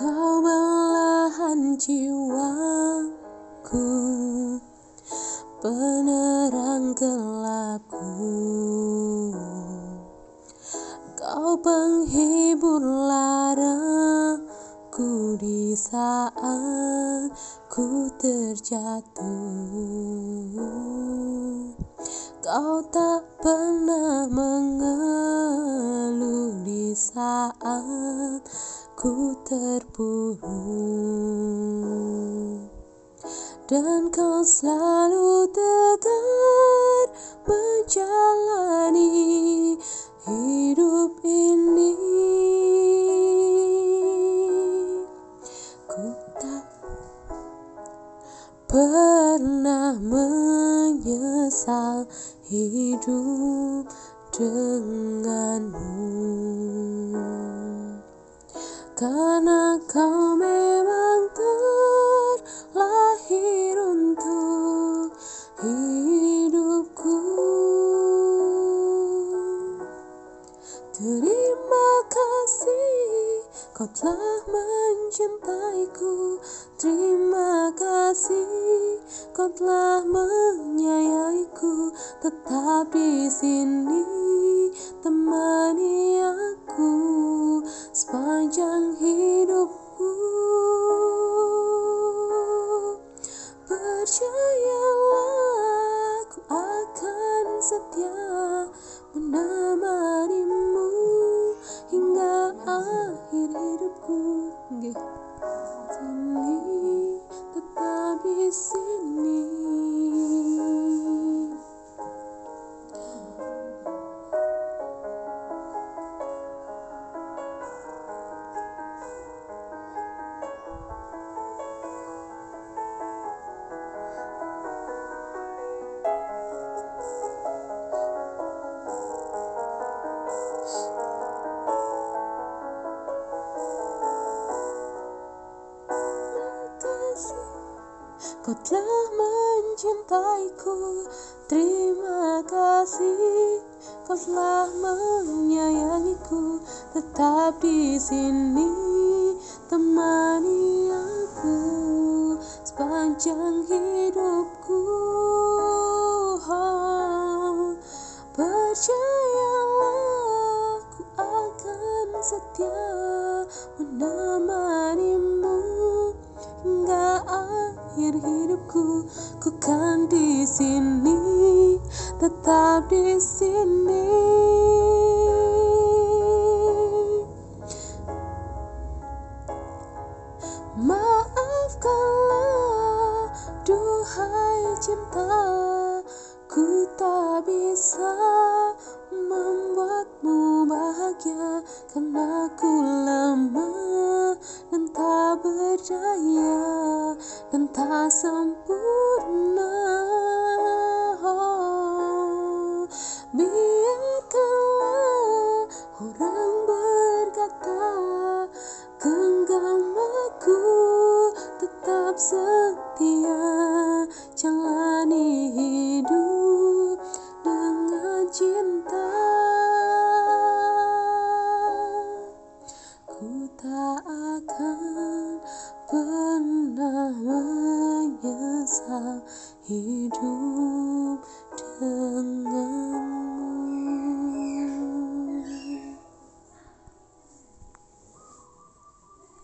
Kau belahan jiwaku Penerang gelapku. Kau penghibur laraku Di saat ku terjatuh. Kau tak pernah mengeluh di saat ku terpuruk Dan kau selalu tegar menjalani hidup ini. Ku tak pernah menyesal hidup denganmu karena kau memang terlahir untuk hidupku Terima kasih kau telah mencintaiku Terima kasih kau telah menyayangiku Tetap di sini Kau telah mencintaiku. Terima kasih. Kau telah menyayangiku Tetap di sini. Temani aku Sepanjang hidupku. Oh, Percayalah Ku akan setia Menemanimu akhir hidupku ku kan di sini tetap di sini. Maafkanlah duhai cinta ku tak bisa membuatmu bahagia karena ku lemah dan tak berdaya setia jalani hidup dengan cinta. Ku tak akan pernah menyesal hidup dengan